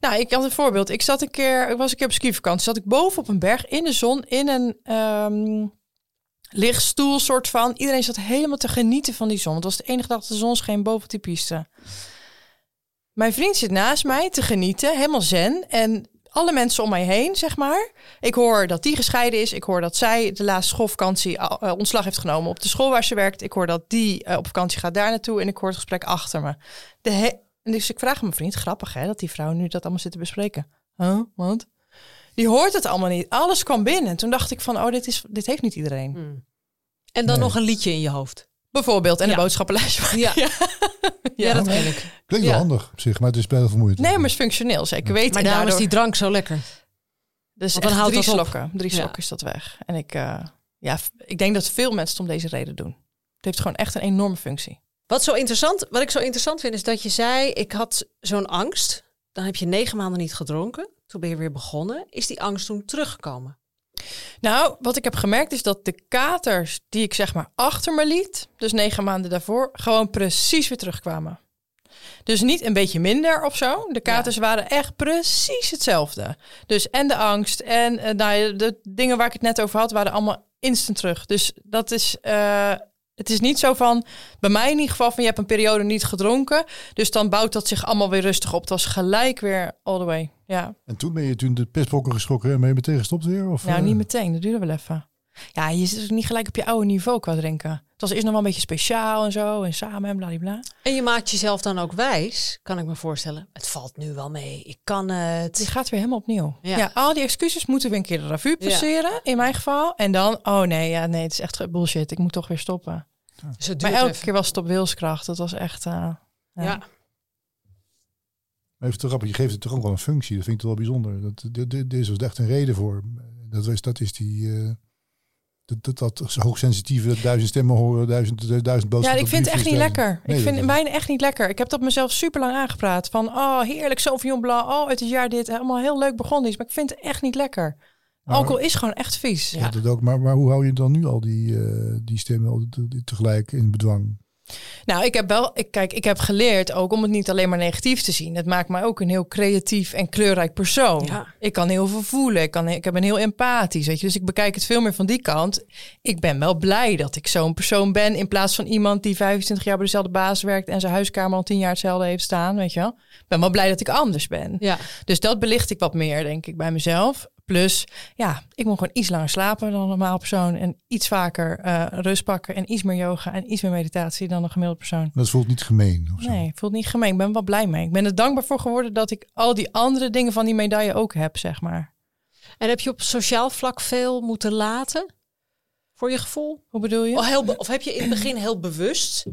Nou, ik had een voorbeeld. Ik zat een keer, ik was een keer op skivakantie. Zat ik boven op een berg in de zon in een ehm lichtstoel soort van. Iedereen zat helemaal te genieten van die zon. Het was de enige dag dat de zon scheen boven op die piste. Mijn vriend zit naast mij te genieten, helemaal zen. En alle mensen om mij heen, zeg maar. Ik hoor dat die gescheiden is. Ik hoor dat zij de laatste schoolvakantie eh, ontslag heeft genomen op de school waar ze werkt. Ik hoor dat die eh, op vakantie gaat daar naartoe. En ik hoor het gesprek achter me. De he- dus ik vraag aan mijn vriend, grappig hè, dat die vrouw nu dat allemaal zit te bespreken. Huh, wat? Die hoort het allemaal niet. Alles kwam binnen. En toen dacht ik van, oh, dit, is, dit heeft niet iedereen. Hmm. En dan Nee. nog een liedje in je hoofd. Bijvoorbeeld, en Ja. een boodschappenlijstje. Ja, ja. Ja. dat. Klinkt Ja. wel handig op zich, maar het is wel heel vermoeiend. Nee, maar het is functioneel, zeker weten. Maar En daarom is die drank zo lekker. Dus dan houdt drie dat op. slokken. Drie Ja. slokken is dat weg. En ik, eh, ja, ik denk dat veel mensen het om deze reden doen. Het heeft gewoon echt een enorme functie. Wat, zo interessant, wat ik zo interessant vind, is dat je zei: Ik had zo'n angst. Dan heb je negen maanden niet gedronken. Toen ben je weer begonnen. Is die angst toen teruggekomen? Nou, wat ik heb gemerkt is dat de katers die ik zeg maar achter me liet, dus negen maanden daarvoor, gewoon precies weer terugkwamen. Dus niet een beetje minder of zo. De katers waren echt precies hetzelfde. Dus en de angst en uh, nou, de dingen waar ik het net over had, waren allemaal instant terug. Dus dat is, uh, het is niet zo van, bij mij in ieder geval, van je hebt een periode niet gedronken. Dus dan bouwt dat zich allemaal weer rustig op. Het was gelijk weer all the way. Ja. En toen ben je toen de pestbokken geschrokken en ben je meteen gestopt weer? Of, Nou, eh? niet meteen. Dat duurde wel even. Ja, je zit dus niet gelijk op je oude niveau qua drinken. Het was eerst nog wel een beetje speciaal en zo. En samen en bladibla. En je maakt jezelf dan ook wijs, kan ik me voorstellen. Het valt nu wel mee. Ik kan Die het. gaat weer helemaal opnieuw. Ja. Ja. al die excuses moeten we een keer de revue Ja. passeren. In mijn geval. En dan, oh nee, ja, nee, het is echt bullshit. Ik moet toch weer stoppen. Dus het Maar elke even. keer was het op wilskracht. Dat was echt... eh, ja. Ja. Maar even te grappig, je geeft het toch ook wel een functie. Dat vind ik toch wel bijzonder. Dat, dit, dit, dit is dus echt een reden voor. Dat is, dat is die... eh, dat, dat, dat hoogsensitieve duizend stemmen horen, duizend, duizend Ja, boodschappen. ik vind het echt niet lekker. Nee, ik vind mijn echt niet lekker. Ik heb dat mezelf super lang aangepraat. Van, oh, heerlijk, Sauvignon Blanc. Oh, het is jaar dit. Helemaal heel leuk begonnen is. Maar ik vind het echt niet lekker. Maar- Alcohol is gewoon echt vies. Ja. Dat ook, maar, maar hoe hou je dan nu al die, eh, die stemmen tegelijk in bedwang? Nou, ik heb wel, ik, kijk, ik heb geleerd ook om het niet alleen maar negatief te zien. Het maakt mij ook een heel creatief en kleurrijk persoon. Ja. Ik kan heel veel voelen. Ik, kan, ik ben heel empathisch. Weet je? Dus ik bekijk het veel meer van die kant. Ik ben wel blij dat ik zo'n persoon ben. In plaats van iemand die 25 jaar bij dezelfde baas werkt. en zijn huiskamer al 10 jaar hetzelfde heeft staan. Weet je wel? Ik ben wel blij dat ik anders ben. Ja. Dus dat belicht ik wat meer, denk ik, bij mezelf. Plus, ja, ik moet gewoon iets langer slapen dan een normaal persoon. En iets vaker eh, rust pakken. En iets meer yoga en iets meer meditatie dan een gemiddeld persoon. Dat voelt niet gemeen. Of zo. Nee, voelt niet gemeen. Ik ben wel blij mee. Ik ben er dankbaar voor geworden dat ik al die andere dingen van die medaille ook heb, zeg maar. En heb je op sociaal vlak veel moeten laten? Voor je gevoel? Hoe bedoel je? Of, heel be- of heb je in het begin heel bewust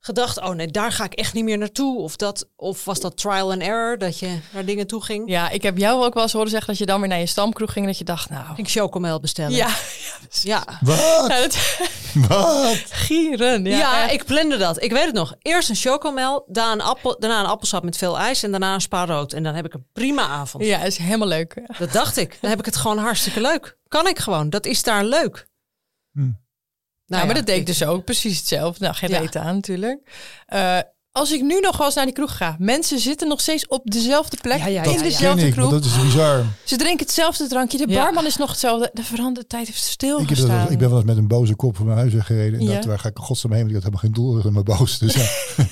gedacht, oh nee, daar ga ik echt niet meer naartoe? Of, dat, of was dat trial and error, dat je naar dingen toe ging? Ja, ik heb jou ook wel eens horen zeggen dat je dan weer naar je stamkroeg ging. en Dat je dacht, nou... Ging ik chocomel bestellen? Ja, Ja. Wat? ja dat, Wat? gieren. Ja, Ja, ik plande dat. Ik weet het nog. Eerst een chocomel, daarna een, appel, daarna een appelsap met veel ijs en daarna een spa rood. En dan heb ik een prima avond. ja, is helemaal leuk. Dat dacht ik. Dan heb ik het gewoon hartstikke leuk. Kan ik gewoon. Dat is daar leuk. Hm. Nou, ja, maar dat deed ik ik- dus ook precies hetzelfde. Nou, geen Ja. reet aan natuurlijk. Eh, als ik nu nog wel eens naar die kroeg ga, mensen zitten nog steeds op dezelfde plek Ja, ja, in ja, ja. Ken dezelfde ik, kroeg. dat is bizar. Ze drinken hetzelfde drankje. De Ja. barman is nog hetzelfde. De veranderde tijd heeft Ik, heb stilgestaan. dat, ik ben wel eens met een boze kop van mijn huis weggereden. En Ja. dat, waar ga ik godsnaam heen? Want ik had helemaal geen doel in mijn boos. Dus ja.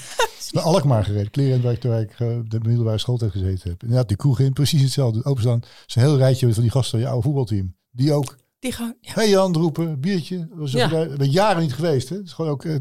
Naar Alkmaar gereden. Kleren waar ik, waar ik eh, de middelbare schooltijd gezeten heb. Inderdaad, die kroeg in. Precies hetzelfde. Openstaan. Het is een heel rijtje van die gasten van je oude voetbalteam. Die ook. Die gewoon, ja. Hey Jan, roepen. Biertje. Dat was Ja. jaren niet geweest. Hè? Het is gewoon ook... eh,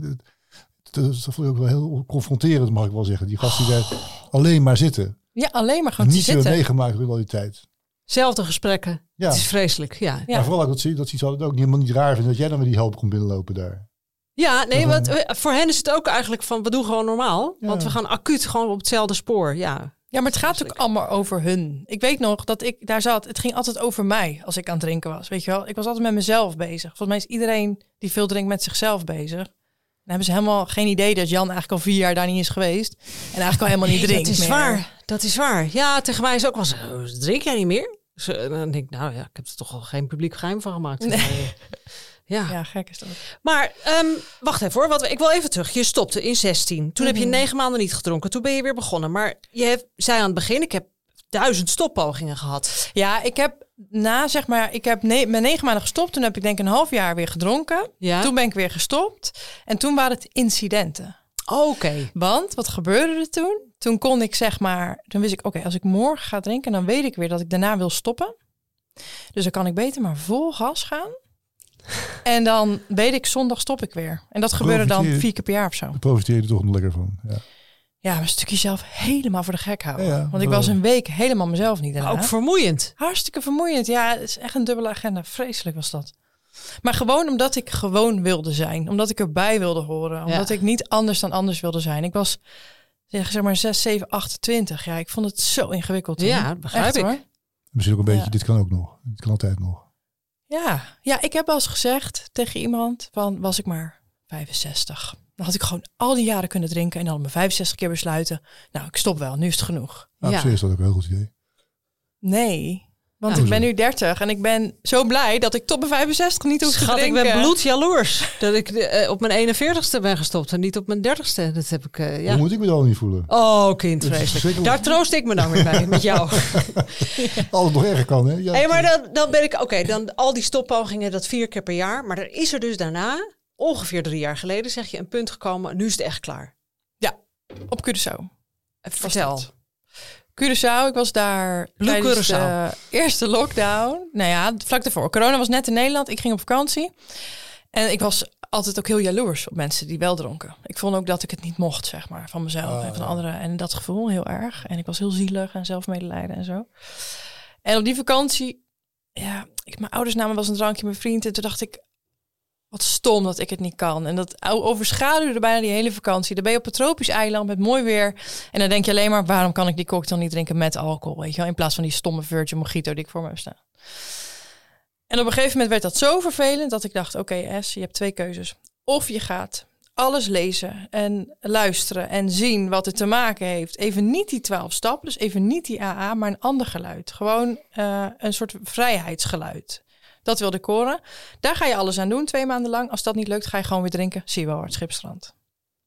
Dat, vond ik ook wel heel confronterend, mag ik wel zeggen. Die gasten die daar alleen maar zitten. ja, alleen maar gewoon Niet zitten. meegemaakt in al die tijd. Zelfde gesprekken. Ja. Het is vreselijk. Ja, Ja. Maar vooral ook dat ze, dat ze het ook helemaal niet raar vinden dat jij dan met die help komt binnenlopen daar. ja nee, Ja, wat, voor hen is het ook eigenlijk van we doen gewoon normaal. Ja. Want we gaan acuut gewoon op hetzelfde spoor. Ja, Ja, maar het gaat ook allemaal over hun. Ik weet nog dat ik daar zat. Het ging altijd over mij als ik aan het drinken was. Weet je wel, ik was altijd met mezelf bezig. Volgens mij is iedereen die veel drinkt met zichzelf bezig. Dan hebben ze helemaal geen idee dat Jan eigenlijk al vier jaar daar niet is geweest. En eigenlijk al helemaal niet Nee, drinkt. dat is meer. waar. Dat is waar. Ja, tegen mij is ook wel zo. Drink jij niet meer? Dus, dan denk ik, nou ja, ik heb er toch al geen publiek geheim van gemaakt. Nee. Ja. Ja, gek is dat. Maar ehm, wacht even hoor. Wat, ik wil even terug. Je stopte in 16. Toen heb je Mhm. negen maanden niet gedronken. Toen ben je weer begonnen. Maar je hebt, zei aan het begin, ik heb duizend stoppogingen gehad. Ja, ik heb na zeg maar, ik heb ne mijn negen maanden gestopt. Toen heb ik denk een half jaar weer gedronken. Ja. Toen ben ik weer gestopt. En toen waren het incidenten. Oké. Want wat gebeurde er toen? Toen kon ik zeg maar, toen wist ik, oké, als ik morgen ga drinken, dan weet ik weer dat ik daarna wil stoppen. Dus dan kan ik beter maar vol gas gaan. En dan weet ik, zondag stop ik weer. En dat gebeurde dan vier keer per jaar of zo. Daar profiteer je er toch nog lekker van. Ja. Ja, maar een stukje zelf helemaal voor de gek houden. Ja, ja, Want ik was een week helemaal mezelf niet daarna. Ook vermoeiend. Hartstikke vermoeiend. Ja, het is echt een dubbele agenda. Vreselijk was dat. Maar gewoon omdat ik gewoon wilde zijn. Omdat ik erbij wilde horen. Omdat Ja. ik niet anders dan anders wilde zijn. Ik was zeg zeg maar 6, 7, 28. Ja, ik vond het zo ingewikkeld. Ja, begrijp Echt, ik. hoor. Misschien ook een beetje, dit kan ook nog. Dit kan altijd nog. Ja. ja, ik heb wel eens gezegd tegen iemand van was ik maar 65. Dan had ik gewoon al die jaren kunnen drinken en dan me 65 keer besluiten. Nou, ik stop wel, nu is het genoeg. Nou, Ja. Op zich is dat ook een heel goed idee. Nee, Want Ja. ik ben nu 30 en ik ben zo blij dat ik tot mijn 65 niet hoef te Schat, ik drinken. ben bloedjaloers dat ik eh, op mijn 41ste ben gestopt en niet op mijn 30ste. Dat heb ik, eh, ja. Hoe moet ik me dan niet voelen? Oh, kind, vreselijk. Daar troost ik me dan weer bij, met jou. Als het nog erger kan, hè? Ja, Hé, maar dan, dan ben ik... Oké, dan al die stoppogingen, dat vier keer per jaar. Maar er is er dus daarna, ongeveer drie jaar geleden, zeg je, een punt gekomen. Nu is het echt klaar. Op Curaçao. Vertel. Curaçao, ik was daar Blue tijdens de eerste lockdown. Nou ja, vlak daarvoor. Corona was net in Nederland. Ik ging op vakantie. En ik was altijd ook heel jaloers op mensen die wel dronken. Ik vond ook dat ik het niet mocht, zeg maar, van mezelf Ah, en van anderen. En dat gevoel heel erg. En ik was heel zielig en zelfmedelijden en zo. En op die vakantie, ja, ik, mijn ouders namen eens een drankje, mijn vriend. En toen dacht ik, wat stom dat ik het niet kan. En dat overschaduwde bijna die hele vakantie. Dan ben je op een tropisch eiland met mooi weer. En dan denk je alleen maar, waarom kan ik die cocktail niet drinken met alcohol? Weet je wel, in plaats van die stomme Virgin Mojito die ik voor me heb staan. En op een gegeven moment werd dat zo vervelend dat ik dacht, oké S, je hebt twee keuzes. Of je gaat alles lezen en luisteren en zien wat het te maken heeft. Even niet die twaalf stappen, dus even niet die AA, maar een ander geluid. Gewoon eh, een soort vrijheidsgeluid. Dat wilde ik horen. Daar ga je alles aan doen, twee maanden lang. Als dat niet lukt, ga je gewoon weer drinken. Zie je wel, het Schipstrand.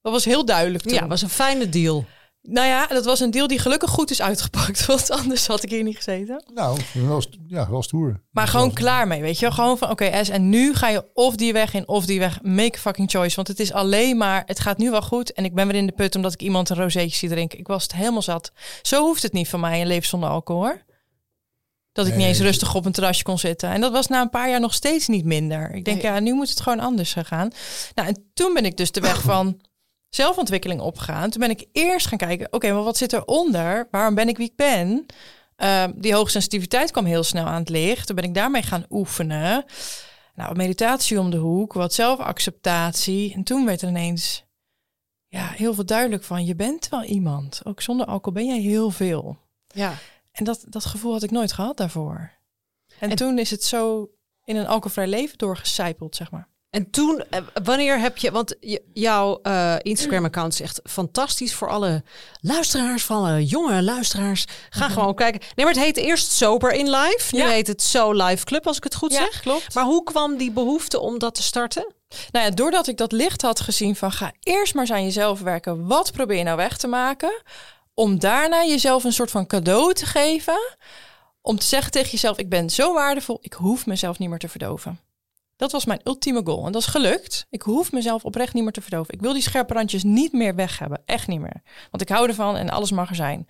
Dat was heel duidelijk toen. Ja, was een fijne deal. Nou ja, dat was een deal die gelukkig goed is uitgepakt. Want anders had ik hier niet gezeten. Nou, wel, ja, wel stoer. Maar gewoon klaar mee, weet je wel. Gewoon van, oké, S, en nu ga je of die weg in of die weg. Make a fucking choice. Want het is alleen maar, het gaat nu wel goed. En ik ben weer in de put omdat ik iemand een rozeetje zie drinken. Ik was het helemaal zat. Zo hoeft het niet van mij, een leven zonder alcohol, hoor. Dat ik Nee, niet eens rustig op een terrasje kon zitten. En dat was na een paar jaar nog steeds niet minder. Ik denk, Nee. ja, nu moet het gewoon anders gaan. gaan. Nou, en toen ben ik dus de weg van zelfontwikkeling opgegaan. Toen ben ik eerst gaan kijken, oké, maar wat zit eronder? Waarom ben ik wie ik ben? Ehm, die hoogsensitiviteit kwam heel snel aan het licht. Toen ben ik daarmee gaan oefenen. Nou, meditatie om de hoek, wat zelfacceptatie. En toen werd er ineens ja, heel veel duidelijk van, je bent wel iemand. Ook zonder alcohol ben jij heel veel. Ja. En dat, dat gevoel had ik nooit gehad daarvoor. En, En- toen is het zo in een alcoholvrij leven doorgecijpeld, zeg maar. En toen, eh, wanneer heb je, want jouw eh, Instagram-account is echt fantastisch voor alle luisteraars, voor alle jonge luisteraars. Ga gewoon kijken. Nee, maar het heet eerst Sober in Live. Nu Ja. heet het So Live Club, als ik het goed zeg. klopt. Maar hoe kwam die behoefte om dat te starten? Nou ja, doordat ik dat licht had gezien van ga eerst maar eens aan jezelf werken. Wat probeer je nou weg te maken? Om daarna jezelf een soort van cadeau te geven. Om te zeggen tegen jezelf, ik ben zo waardevol, ik hoef mezelf niet meer te verdoven. Dat was mijn ultieme goal. En dat is gelukt. Ik hoef mezelf oprecht niet meer te verdoven. Ik wil die scherpe randjes niet meer weg hebben. Echt niet meer. Want ik hou ervan en alles mag er zijn.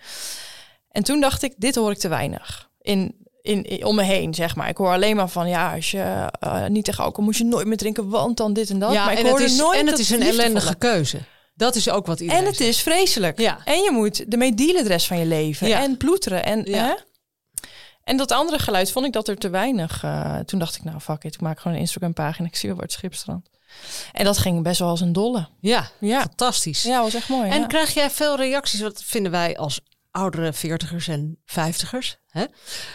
En toen dacht ik, dit hoor ik te weinig. In, in, in- om me heen, zeg maar. Ik hoor alleen maar van, ja, als je eh, niet tegen alcohol moet je nooit meer drinken, want dan dit en dat. maar ik en het hoorde is, nooit en het is een ellendige keuze. Dat is ook wat iedereen En het zegt. is vreselijk. Ja. En je moet ermee dealen de rest van je leven. Ja. En ploeteren. En, Ja. hè? en dat andere geluid vond ik dat er te weinig. eh, toen dacht ik, nou fuck it, ik maak gewoon een Instagram pagina. Ik zie wel het schipstrand. En dat ging best wel als een dolle. Ja, Ja, fantastisch. ja was echt mooi. En ja. krijg jij veel reacties? Wat vinden wij als oudere veertigers en vijftigers? Hè?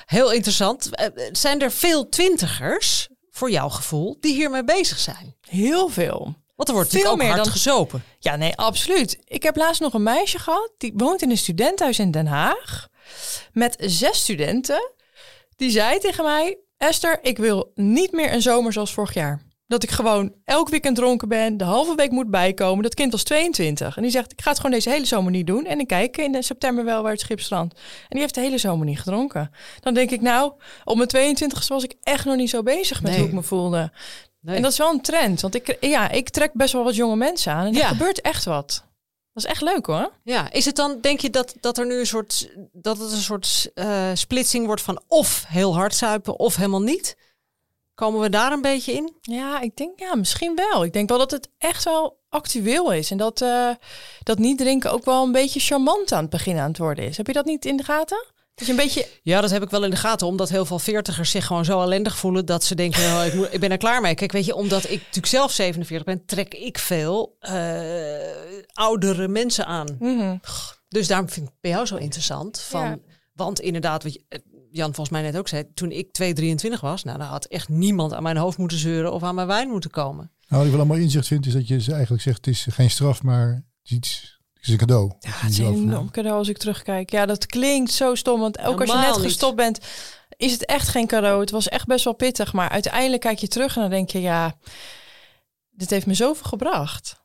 Heel interessant. Eh, Zijn er veel twintigers, voor jouw gevoel, die hiermee bezig zijn? Heel veel. Want er wordt Veel natuurlijk ook meer hard dan- gezopen. Ja, nee, absoluut. Ik heb laatst nog een meisje gehad. Die woont in een studentenhuis in Den Haag. Met zes studenten. Die zei tegen mij... Esther, ik wil niet meer een zomer zoals vorig jaar. Dat ik gewoon elk weekend dronken ben. De halve week moet bijkomen. Dat kind was 22. En die zegt, ik ga het gewoon deze hele zomer niet doen. En ik kijk in september wel waar het schip strandt. En die heeft de hele zomer niet gedronken. Dan denk ik, nou, op mijn 22 was ik echt nog niet zo bezig met Nee. hoe ik me voelde. Nee. En dat is wel een trend. Want ik, ja, ik trek best wel wat jonge mensen aan. En er Ja. gebeurt echt wat. Dat is echt leuk hoor. Ja, is het dan, denk je dat, dat er nu een soort, dat het een soort eh, splitsing wordt van of heel hard zuipen of helemaal niet? Komen we daar een beetje in? Ja, ik denk ja, misschien wel. Ik denk wel dat het echt wel actueel is. En dat, eh, dat niet drinken ook wel een beetje charmant aan het begin aan het worden is. Heb je dat niet in de gaten? Je een beetje... Ja, dat heb ik wel in de gaten. Omdat heel veel veertigers zich gewoon zo ellendig voelen dat ze denken, oh, ik, moet, ik ben er klaar mee. Kijk, weet je, omdat ik natuurlijk zelf 47 ben, trek ik veel eh, oudere mensen aan. Mhm. Dus daarom vind ik bij jou zo interessant. Van, Ja. Want inderdaad, wat eh, Jan volgens mij net ook zei, toen ik 223 was, nou, dan had echt niemand aan mijn hoofd moeten zeuren of aan mijn wijn moeten komen. Nou, wat ik wel mooi inzicht vind, is dat je ze eigenlijk zegt, het is geen straf, maar het is iets, is een cadeau. Ja, het is een enorm cadeau als ik terugkijk. Ja, dat klinkt zo stom. Want ook als je net niet. gestopt bent, is het echt geen cadeau. Het was echt best wel pittig. Maar uiteindelijk kijk je terug en dan denk je, ja, dit heeft me zoveel gebracht.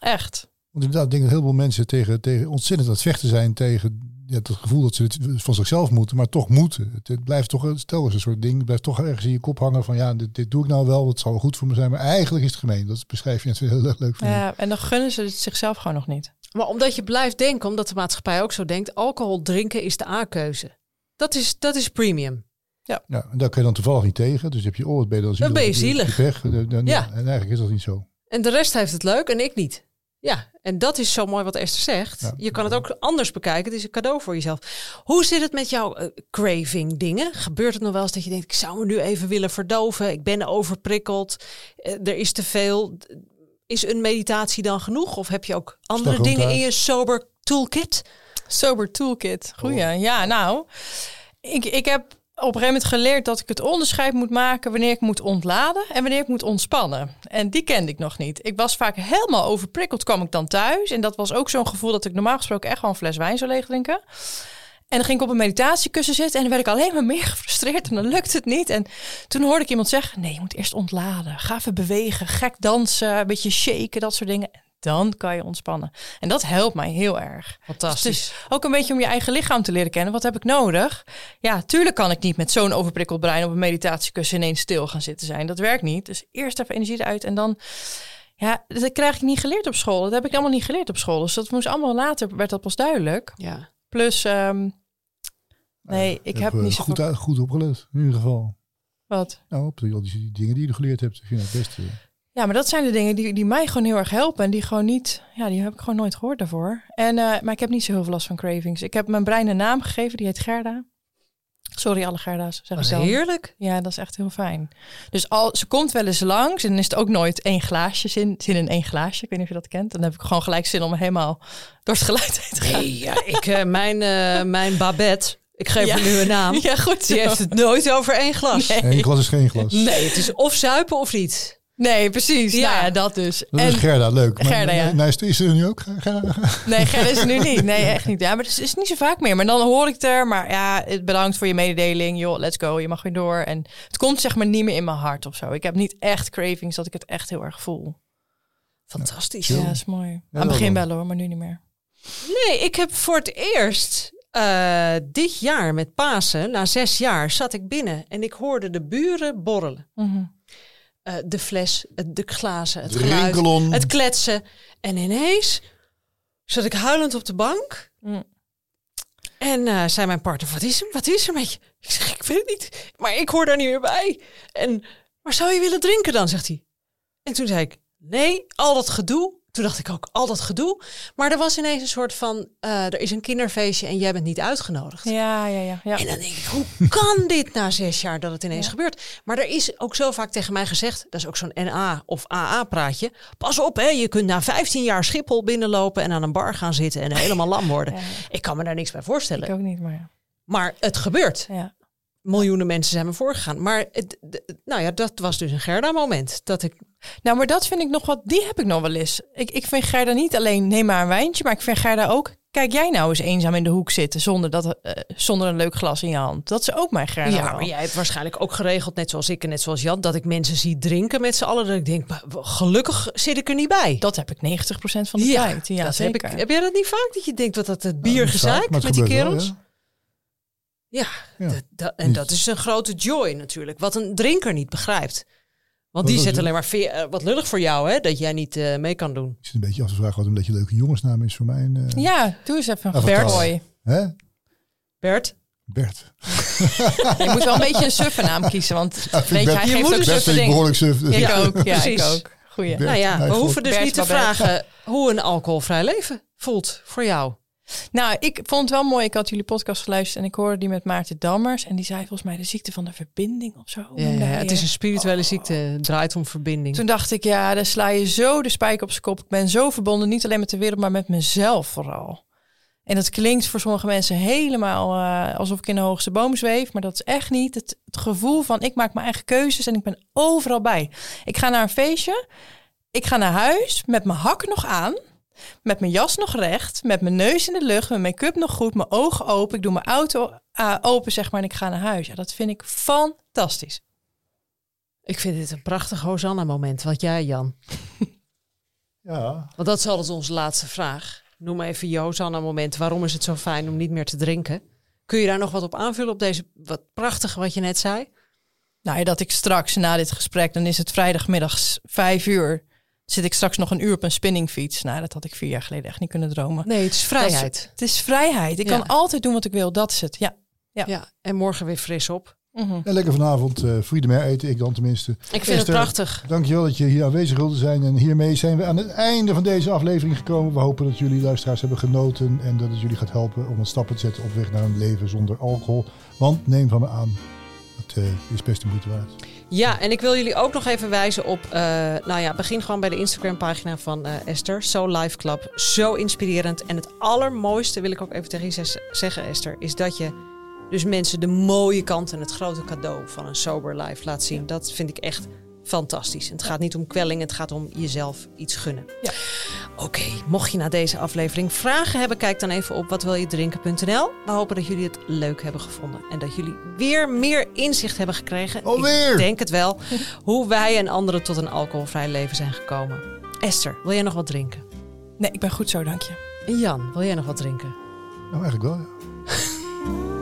Echt. Want inderdaad, ik denk dat heel veel mensen tegen, tegen ontzettend aan het vechten zijn tegen ja, het gevoel dat ze het van zichzelf moeten, maar toch moeten. Het, het blijft toch, stel eens een soort ding, het blijft toch ergens in je kop hangen van ja, dit, dit doe ik nou wel, het zal goed voor me zijn, maar eigenlijk is het gemeen. Dat beschrijf je net heel leuk. Van Ja, en dan gunnen ze het zichzelf gewoon nog niet. Maar omdat je blijft denken, omdat de maatschappij ook zo denkt, alcohol drinken is de A-keuze. Dat is, dat is premium. Ja, en daar kun je dan toevallig niet tegen, dus heb je, oh, wat ben je dan zielig. Dan ben je zielig. Pech. Dan- dan- Ja. En eigenlijk is dat niet zo. En de rest heeft het leuk en ik niet. Ja, en dat is zo mooi wat Esther zegt. Ja. Je kan het ook anders bekijken. Het is een cadeau voor jezelf. Hoe zit het met jouw eh, craving dingen? Gebeurt het nog wel eens dat je denkt, ik zou me nu even willen verdoven. Ik ben overprikkeld. Eh, er is te veel. Is een meditatie dan genoeg? Of heb je ook andere dingen in je sober toolkit? Sober toolkit. Goeie. Ja, nou, ik, ik heb op een gegeven moment geleerd dat ik het onderscheid moet maken wanneer ik moet ontladen en wanneer ik moet ontspannen. En die kende ik nog niet. Ik was vaak helemaal overprikkeld, kwam ik dan thuis. En dat was ook zo'n gevoel dat ik normaal gesproken echt wel een fles wijn zou leeg drinken. En dan ging ik op een meditatiekussen zitten en dan werd ik alleen maar meer gefrustreerd en dan lukt het niet. En toen hoorde ik iemand zeggen, nee, je moet eerst ontladen. Ga even bewegen, gek dansen, een beetje shaken, dat soort dingen. En dan kan je ontspannen. En dat helpt mij heel erg. Fantastisch. Dus ook een beetje om je eigen lichaam te leren kennen. Wat heb ik nodig? Ja, tuurlijk kan ik niet met zo'n overprikkeld brein op een meditatiekussen ineens stil gaan zitten zijn. Dat werkt niet. Dus eerst even energie eruit en dan... Ja, dat krijg ik niet geleerd op school. Dat heb ik allemaal niet geleerd op school. Dus dat moest allemaal later, werd dat pas duidelijk. ja. Plus, ehm, nee, ik Je heb hebt, niet eh, zo goed, goed opgelet, in ieder geval. Wat? Nou, op die, al die dingen die je geleerd hebt, vind ik het beste. Ja, maar dat zijn de dingen die, die mij gewoon heel erg helpen. En die gewoon niet, ja, die heb ik gewoon nooit gehoord daarvoor. En, eh, maar ik heb niet zo heel veel last van cravings. Ik heb mijn brein een naam gegeven, die heet Gerda. Sorry alle Gerda's, zeg ik dan. heerlijk. Ja, dat is echt heel fijn. Dus al, ze komt wel eens langs en is het ook nooit één glaasje, zin, zin in één glaasje. Ik weet niet of je dat kent. Dan heb ik gewoon gelijk zin om helemaal door het geluid heen te gaan. Nee, ja, ik, eh, mijn, eh, mijn Babette, ik geef Ja. haar nu een naam. Ja, goed zo. Die heeft het nooit over één glas. Nee. Eén glas is geen glas. Nee, het is of zuipen of niet. Nee, precies. Ja. Ja dat dus. Dat en, is Gerda, leuk. Maar, Gerda, ja. nee, is, is er nu ook? Gerda? Nee, Gerda is er nu niet. Nee, echt niet. Ja, maar het is, is niet zo vaak meer. Maar dan hoor ik het er. Maar ja, het bedankt voor je mededeling. Joh, let's go. Je mag weer door. En het komt zeg maar niet meer in mijn hart of zo. Ik heb niet echt cravings dat ik het echt heel erg voel. Fantastisch. Ja, dat is mooi. Aan het begin wel. hoor, maar nu niet meer. Nee, ik heb voor het eerst eh, dit jaar met Pasen, na zes jaar, zat ik binnen en ik hoorde de buren borrelen. Mhm. Eh, de fles, het- de glazen, het geluid, rinkelon. het kletsen. En ineens zat ik huilend op de bank. Mm. En eh, zei mijn partner, wat is er, wat is er met je? Ik zeg, ik weet het niet, maar ik hoor daar niet meer bij. En, maar zou je willen drinken dan, zegt hij. En toen zei ik, nee, al dat gedoe. Toen dacht ik ook, al dat gedoe. Maar er was ineens een soort van, eh, er is een kinderfeestje en jij bent niet uitgenodigd. Ja, ja, ja. ja. En dan denk ik, hoe kan dit na zes jaar dat het ineens gebeurt? Maar er is ook zo vaak tegen mij gezegd, dat is ook zo'n NA of AA praatje. Pas op, hè, je kunt na 15 jaar Schiphol binnenlopen en aan een bar gaan zitten en helemaal lam worden. Ja. Ik kan me daar niks bij voorstellen. Ik ook niet, maar ja. Maar het gebeurt. ja. Miljoenen mensen zijn me voorgegaan. Maar het, nou ja, dat was dus een Gerda-moment. Dat ik, Nou, maar dat vind ik nog wat, die heb ik nog wel eens. Ik, ik vind Gerda niet alleen neem maar een wijntje, maar ik vind Gerda ook, kijk jij nou eens eenzaam in de hoek zitten zonder, dat, eh, zonder een leuk glas in je hand. Dat is ook mijn Gerda. ja, maar jij hebt waarschijnlijk ook geregeld, net zoals ik en net zoals Jan, dat ik mensen zie drinken met z'n allen. Dat ik denk, maar gelukkig zit ik er niet bij. Dat heb ik 90% van de ja, tijd. Ja, dat zeker. heb ik. Heb jij dat niet vaak? Dat je denkt, wat dat het bier maar met die wel, kerels? ja. Ja, Ja. dat- dat- en dat is een grote joy natuurlijk. Wat een drinker niet begrijpt. Want die zet is- alleen maar veer- eh, wat lullig voor jou, hè, dat jij niet eh, mee kan doen. Ik zit een beetje af te vragen wat een beetje leuke jongensnaam is voor mij. En, eh, Ja, doe eens even een. Bertoy. Hè? Bert, Bert. Je moet wel een beetje een suffe naam kiezen, want Ja, weet je, Bert- hij geeft moet ook Bert suffe ik dingen. behoorlijk suf. dus Ik ja. ook, ja, ik precies. ook. Goeie. Bert. nou ja, we hoeven dus Bert niet te vragen hoe een alcoholvrij leven voelt voor jou. Nou, ik vond het wel mooi. Ik had jullie podcast geluisterd en ik hoorde die met Maarten Dammers. En die zei volgens mij de ziekte van de verbinding of zo. Ja, het is een spirituele ziekte, het draait om verbinding. Toen dacht ik, ja, daar sla je zo de spijker op zijn kop. Ik ben zo verbonden, niet alleen met de wereld, maar met mezelf vooral. En dat klinkt voor sommige mensen helemaal eh, alsof ik in de hoogste boom zweef. Maar dat is echt niet. Het, het gevoel van ik maak mijn eigen keuzes en ik ben overal bij. Ik ga naar een feestje. Ik ga naar huis met mijn hakken nog aan. Met mijn jas nog recht, met mijn neus in de lucht, mijn make-up nog goed, mijn ogen open. Ik doe mijn auto uh, open, zeg maar, en ik ga naar huis. Ja, dat vind ik fantastisch. Ik vind dit een prachtig Hosanna-moment. Wat jij, Jan? Ja, Want dat is altijd onze laatste vraag. Noem even je Hosanna-moment. Waarom is het zo fijn om niet meer te drinken? Kun je daar nog wat op aanvullen op deze wat prachtige wat je net zei? Nou ja, dat ik straks na dit gesprek, dan is het vrijdagmiddags vijf uur, zit ik straks nog een uur op een spinningfiets. Nou, dat had ik vier jaar geleden echt niet kunnen dromen. Nee, het is vrijheid. Is- het is vrijheid. Ik Ja. kan altijd doen wat ik wil. Dat is het. Ja. ja. Ja. en morgen weer fris op. Mhm. en lekker vanavond uh, Freedom Air eten, ik dan tenminste. Ik vind het prachtig. Dankjewel dat je hier aanwezig wilde zijn. En hiermee zijn we aan het einde van deze aflevering gekomen. We hopen dat jullie luisteraars hebben genoten en dat het jullie gaat helpen om een stappen te zetten op weg naar een leven zonder alcohol. Want neem van me aan, het eh, is best de moeite waard. Ja, en ik wil jullie ook nog even wijzen op... eh, nou ja, begin gewoon bij de Instagram-pagina van eh, Esther. So Life Club. Zo inspirerend. En het allermooiste, wil ik ook even tegen je zeggen, Esther... is dat je dus mensen de mooie kant en het grote cadeau van een sober life laat zien. Dat vind ik echt fantastisch. En het gaat niet om kwelling, het gaat om jezelf iets gunnen. Ja. Oké, mocht je na deze aflevering vragen hebben... kijk dan even op watwiljedrinken.nl. We hopen dat jullie het leuk hebben gevonden. En dat jullie weer meer inzicht hebben gekregen. Alweer? Ik denk het wel. hoe wij en anderen tot een alcoholvrij leven zijn gekomen. Esther, wil jij nog wat drinken? Nee, ik ben goed zo, dank je. En Jan, wil jij nog wat drinken? Nou, eigenlijk wel. ja.